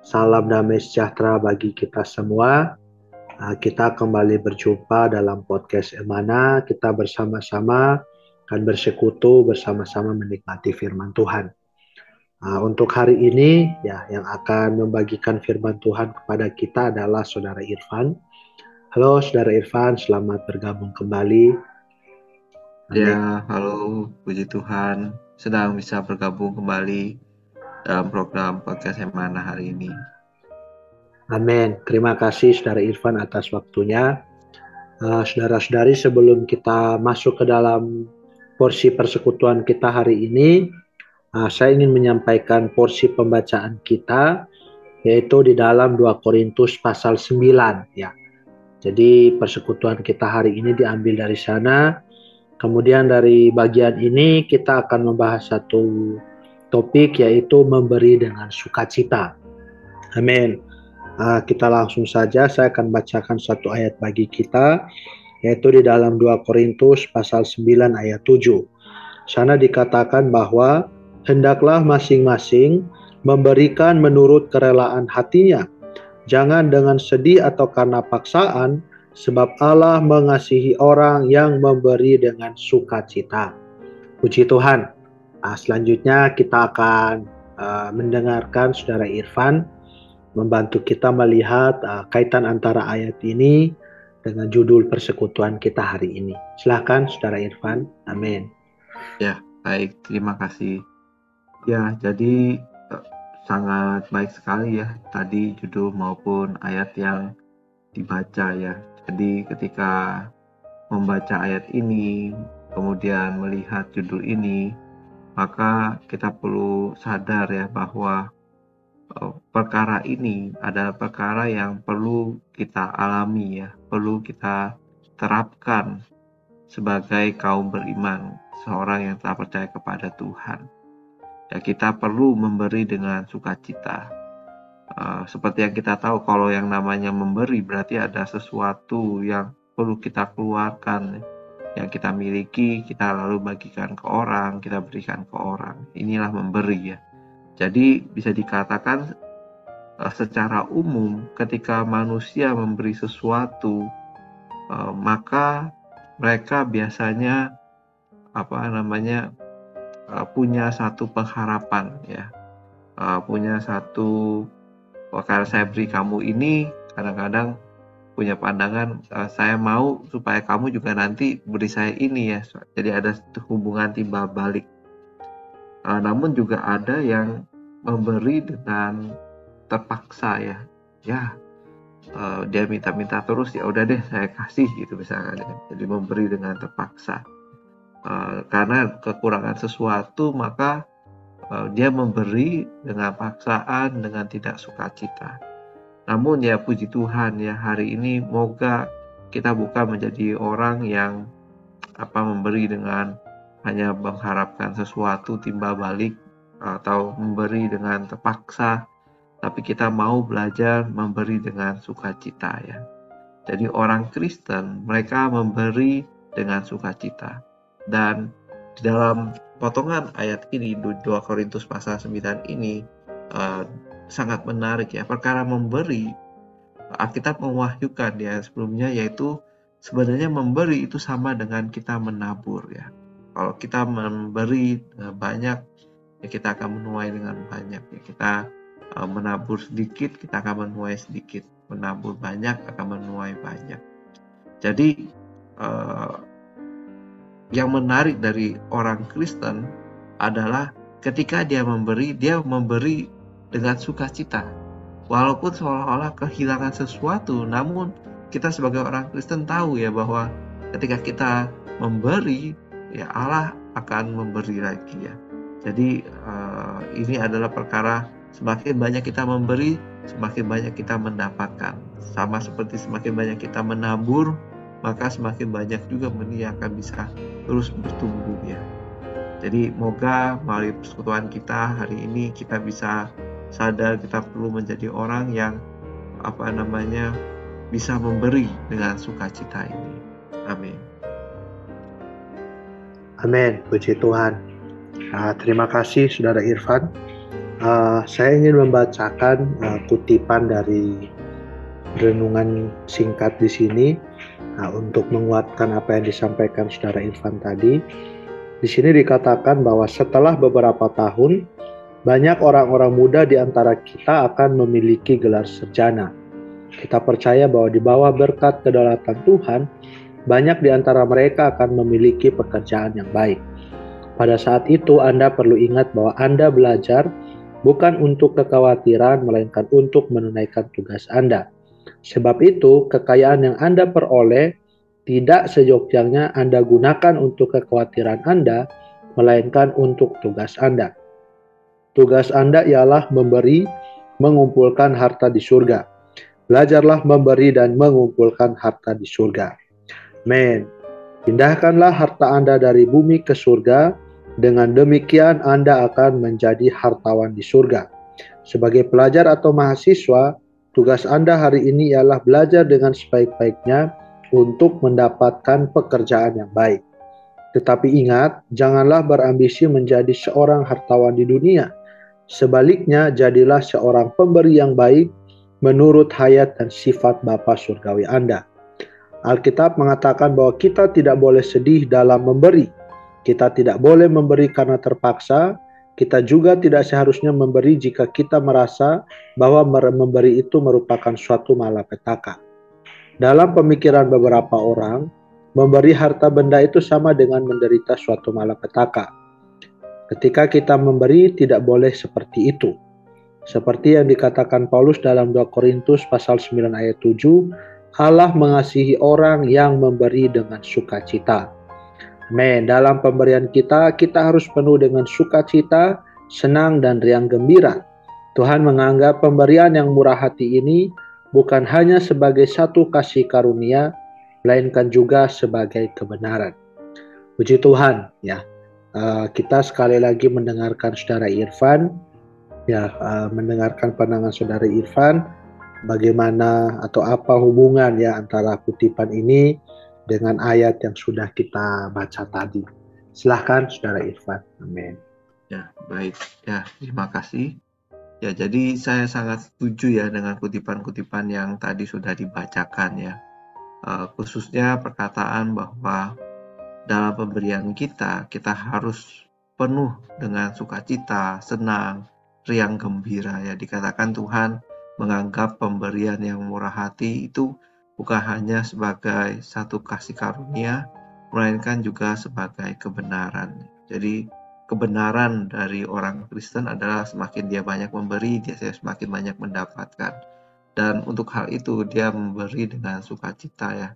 Salam damai sejahtera bagi kita semua. Ah, kita kembali berjumpa dalam podcast Emana. Kita bersama-sama akan bersekutu bersama-sama menikmati firman Tuhan. Ah, untuk hari ini, ya, yang akan membagikan firman Tuhan kepada kita adalah Saudara Irfan. Halo, Saudara Irfan, selamat bergabung kembali. Ya, halo, puji Tuhan, sedang bisa bergabung kembali dalam program podcast Emana hari ini. Amin. Terima kasih Saudara Irfan atas waktunya. Uh, Saudara-saudari sebelum kita masuk ke dalam porsi persekutuan kita hari ini, uh, saya ingin menyampaikan porsi pembacaan kita yaitu di dalam 2 Korintus pasal 9 ya. Jadi persekutuan kita hari ini diambil dari sana. Kemudian dari bagian ini kita akan membahas satu topik yaitu memberi dengan sukacita. Amin. Uh, kita langsung saja saya akan bacakan satu ayat bagi kita yaitu di dalam 2 Korintus pasal 9 ayat 7. Sana dikatakan bahwa hendaklah masing-masing memberikan menurut kerelaan hatinya. Jangan dengan sedih atau karena paksaan, sebab Allah mengasihi orang yang memberi dengan sukacita. Puji Tuhan. Nah, selanjutnya kita akan uh, mendengarkan Saudara Irfan membantu kita melihat uh, kaitan antara ayat ini dengan judul persekutuan kita hari ini. Silahkan Saudara Irfan. Amin. Ya, baik. Terima kasih. Ya, jadi uh, sangat baik sekali ya tadi judul maupun ayat yang dibaca ya. Jadi ketika membaca ayat ini, kemudian melihat judul ini, maka kita perlu sadar ya bahwa eh, perkara ini adalah perkara yang perlu kita alami ya, perlu kita terapkan sebagai kaum beriman, seorang yang telah percaya kepada Tuhan. Ya kita perlu memberi dengan sukacita. Uh, seperti yang kita tahu kalau yang namanya memberi berarti ada sesuatu yang perlu kita keluarkan yang kita miliki kita lalu bagikan ke orang, kita berikan ke orang. Inilah memberi ya. Jadi bisa dikatakan uh, secara umum ketika manusia memberi sesuatu uh, maka mereka biasanya apa namanya uh, punya satu pengharapan ya. Punya satu karena saya beri kamu ini kadang-kadang punya pandangan uh, saya mau supaya kamu juga nanti beri saya ini ya. Jadi ada hubungan timbal balik. Uh, namun juga ada yang memberi dengan terpaksa ya. Ya uh, dia minta-minta terus ya udah deh saya kasih gitu misalnya. Jadi memberi dengan terpaksa. Uh, karena kekurangan sesuatu maka uh, dia memberi dengan paksaan dengan tidak sukacita namun ya puji Tuhan ya hari ini moga kita bukan menjadi orang yang apa memberi dengan hanya mengharapkan sesuatu timbal balik atau memberi dengan terpaksa tapi kita mau belajar memberi dengan sukacita ya. Jadi orang Kristen mereka memberi dengan sukacita. Dan di dalam potongan ayat ini 2 Korintus pasal 9 ini uh, sangat menarik ya. Perkara memberi, Alkitab mewahyukan ya sebelumnya yaitu sebenarnya memberi itu sama dengan kita menabur ya. Kalau kita memberi eh, banyak, ya kita akan menuai dengan banyak. Ya. Kita uh, menabur sedikit, kita akan menuai sedikit. Menabur banyak, akan menuai banyak. Jadi uh, yang menarik dari orang Kristen adalah ketika dia memberi, dia memberi dengan sukacita. Walaupun seolah-olah kehilangan sesuatu, namun kita sebagai orang Kristen tahu ya bahwa ketika kita memberi, ya Allah akan memberi lagi ya. Jadi uh, ini adalah perkara Semakin banyak kita memberi, semakin banyak kita mendapatkan. Sama seperti semakin banyak kita menabur, maka semakin banyak juga yang akan bisa terus bertumbuh ya. Jadi moga melalui persekutuan kita hari ini kita bisa sadar kita perlu menjadi orang yang apa namanya bisa memberi dengan sukacita ini. Amin. Amin. Puji Tuhan. Uh, terima kasih Saudara Irfan. Uh, saya ingin membacakan uh, kutipan dari renungan singkat di sini Nah, untuk menguatkan apa yang disampaikan Saudara Irfan tadi, di sini dikatakan bahwa setelah beberapa tahun, banyak orang-orang muda di antara kita akan memiliki gelar sarjana. Kita percaya bahwa di bawah berkat kedaulatan Tuhan, banyak di antara mereka akan memiliki pekerjaan yang baik. Pada saat itu, Anda perlu ingat bahwa Anda belajar bukan untuk kekhawatiran, melainkan untuk menunaikan tugas Anda. Sebab itu, kekayaan yang Anda peroleh tidak sejogjanya Anda gunakan untuk kekhawatiran Anda, melainkan untuk tugas Anda. Tugas Anda ialah memberi, mengumpulkan harta di surga. Belajarlah memberi dan mengumpulkan harta di surga. Men, pindahkanlah harta Anda dari bumi ke surga. Dengan demikian Anda akan menjadi hartawan di surga. Sebagai pelajar atau mahasiswa, Tugas Anda hari ini ialah belajar dengan sebaik-baiknya untuk mendapatkan pekerjaan yang baik. Tetapi ingat, janganlah berambisi menjadi seorang hartawan di dunia. Sebaliknya, jadilah seorang pemberi yang baik menurut hayat dan sifat Bapa Surgawi Anda. Alkitab mengatakan bahwa kita tidak boleh sedih dalam memberi. Kita tidak boleh memberi karena terpaksa, kita juga tidak seharusnya memberi jika kita merasa bahwa memberi itu merupakan suatu malapetaka. Dalam pemikiran beberapa orang, memberi harta benda itu sama dengan menderita suatu malapetaka. Ketika kita memberi tidak boleh seperti itu. Seperti yang dikatakan Paulus dalam 2 Korintus pasal 9 ayat 7, Allah mengasihi orang yang memberi dengan sukacita. Men, dalam pemberian kita, kita harus penuh dengan sukacita, senang, dan riang gembira. Tuhan menganggap pemberian yang murah hati ini bukan hanya sebagai satu kasih karunia, melainkan juga sebagai kebenaran. Puji Tuhan, ya. Uh, kita sekali lagi mendengarkan saudara Irfan, ya, uh, mendengarkan pandangan saudara Irfan, bagaimana atau apa hubungan ya antara kutipan ini dengan ayat yang sudah kita baca tadi. Silahkan Saudara Irfan. Amin. Ya, baik. Ya, terima kasih. Ya, jadi saya sangat setuju ya dengan kutipan-kutipan yang tadi sudah dibacakan ya. Uh, khususnya perkataan bahwa dalam pemberian kita, kita harus penuh dengan sukacita, senang, riang gembira ya. Dikatakan Tuhan menganggap pemberian yang murah hati itu bukan hanya sebagai satu kasih karunia, melainkan juga sebagai kebenaran. Jadi kebenaran dari orang Kristen adalah semakin dia banyak memberi, dia semakin banyak mendapatkan. Dan untuk hal itu dia memberi dengan sukacita ya,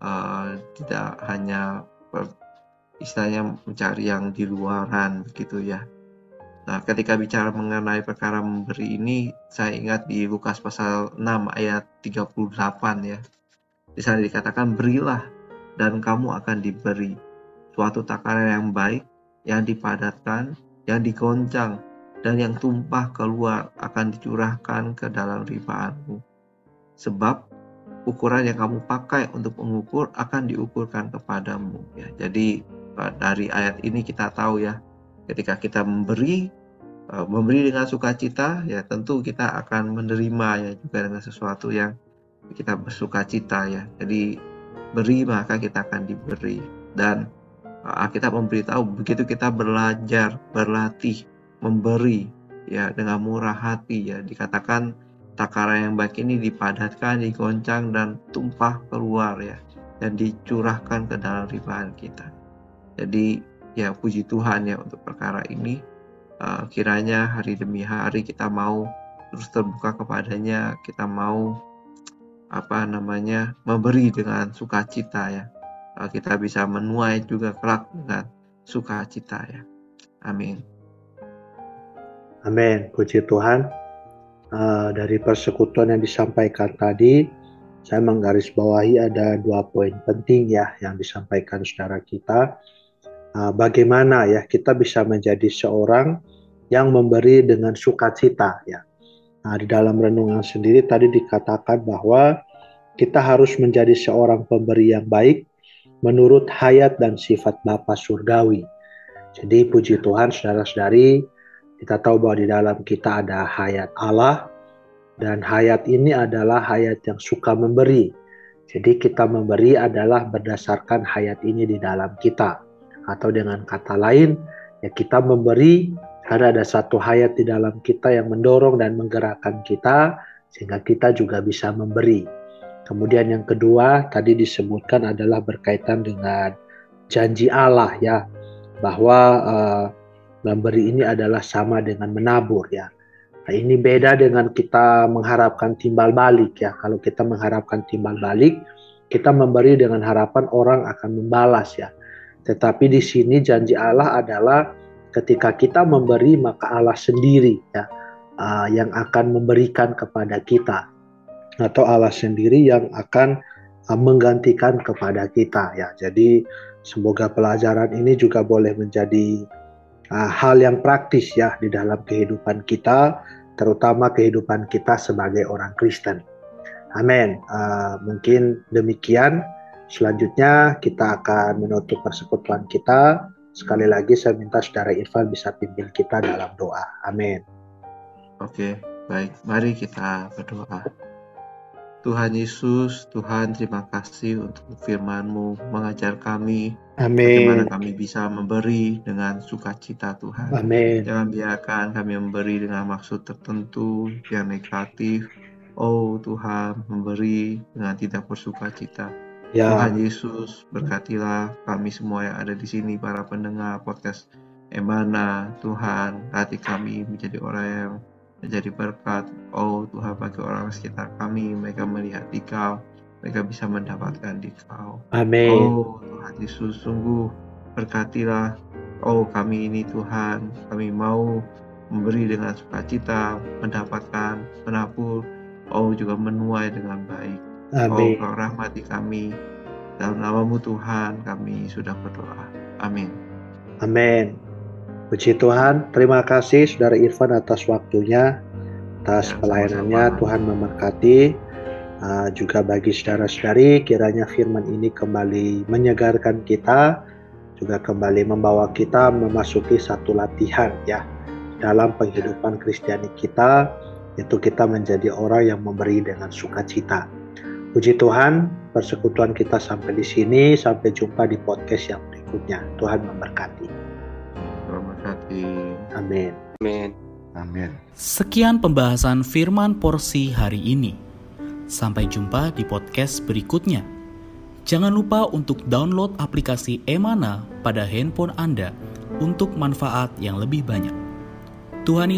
uh, tidak hanya istilahnya mencari yang di luaran begitu ya. Nah, ketika bicara mengenai perkara memberi ini, saya ingat di Lukas pasal 6 ayat 38 ya. Di sana dikatakan berilah dan kamu akan diberi suatu takaran yang baik, yang dipadatkan, yang digoncang, dan yang tumpah keluar akan dicurahkan ke dalam ribaanmu. Sebab ukuran yang kamu pakai untuk mengukur akan diukurkan kepadamu. Ya, jadi dari ayat ini kita tahu ya, ketika kita memberi, e, memberi dengan sukacita, ya tentu kita akan menerima ya juga dengan sesuatu yang kita bersuka cita ya. Jadi beri maka kita akan diberi dan uh, kita memberitahu begitu kita belajar, berlatih, memberi ya dengan murah hati ya dikatakan takaran yang baik ini dipadatkan, digoncang dan tumpah keluar ya dan dicurahkan ke dalam ribaan kita. Jadi ya puji Tuhan ya untuk perkara ini. Uh, kiranya hari demi hari kita mau terus terbuka kepadanya, kita mau apa namanya memberi dengan sukacita ya kita bisa menuai juga kelak dengan sukacita ya amin Amin. Puji Tuhan. Uh, dari persekutuan yang disampaikan tadi, saya menggarisbawahi ada dua poin penting ya yang disampaikan saudara kita. Uh, bagaimana ya kita bisa menjadi seorang yang memberi dengan sukacita ya. Nah, di dalam renungan sendiri tadi dikatakan bahwa kita harus menjadi seorang pemberi yang baik menurut hayat dan sifat Bapa surgawi. Jadi puji Tuhan saudara-saudari, kita tahu bahwa di dalam kita ada hayat Allah dan hayat ini adalah hayat yang suka memberi. Jadi kita memberi adalah berdasarkan hayat ini di dalam kita. Atau dengan kata lain, ya kita memberi karena ada satu hayat di dalam kita yang mendorong dan menggerakkan kita sehingga kita juga bisa memberi. Kemudian yang kedua tadi disebutkan adalah berkaitan dengan janji Allah ya bahwa uh, memberi ini adalah sama dengan menabur ya. Nah, ini beda dengan kita mengharapkan timbal balik ya. Kalau kita mengharapkan timbal balik, kita memberi dengan harapan orang akan membalas ya. Tetapi di sini janji Allah adalah ketika kita memberi maka Allah sendiri ya uh, yang akan memberikan kepada kita atau Allah sendiri yang akan uh, menggantikan kepada kita ya. Jadi semoga pelajaran ini juga boleh menjadi uh, hal yang praktis ya di dalam kehidupan kita, terutama kehidupan kita sebagai orang Kristen. Amin. Uh, mungkin demikian. Selanjutnya kita akan menutup persekutuan kita. Sekali lagi saya minta saudara Irfan bisa pimpin kita dalam doa. Amin. Oke, baik. Mari kita berdoa. Tuhan Yesus, Tuhan terima kasih untuk firman-Mu mengajar kami Amin. bagaimana kami bisa memberi dengan sukacita Tuhan. Amin. Jangan biarkan kami memberi dengan maksud tertentu yang negatif. Oh Tuhan, memberi dengan tidak bersukacita. Ya. Tuhan Yesus, berkatilah kami semua yang ada di sini, para pendengar podcast Emana. Tuhan, hati kami menjadi orang yang menjadi berkat. Oh Tuhan bagi orang sekitar kami, mereka melihat di kau, mereka bisa mendapatkan di kau. Amin. Oh Tuhan Yesus, sungguh berkatilah. Oh kami ini Tuhan, kami mau memberi dengan sukacita, mendapatkan, menabur, oh juga menuai dengan baik. Amin. Oh kau rahmati kami. Dalam namamu Tuhan kami sudah berdoa. Amin. Amin. Puji Tuhan, terima kasih Saudara Irfan atas waktunya, atas Ya, pelayanannya. Tuhan memberkati. Uh, juga bagi saudara-saudari, kiranya firman ini kembali menyegarkan kita, juga kembali membawa kita memasuki satu latihan ya dalam penghidupan Kristiani kita, yaitu kita menjadi orang yang memberi dengan sukacita. Puji Tuhan, persekutuan kita sampai di sini. Sampai jumpa di podcast yang berikutnya. Tuhan memberkati. Amin. Amin. Amin. Sekian pembahasan firman porsi hari ini. Sampai jumpa di podcast berikutnya. Jangan lupa untuk download aplikasi Emana pada handphone Anda untuk manfaat yang lebih banyak. Tuhan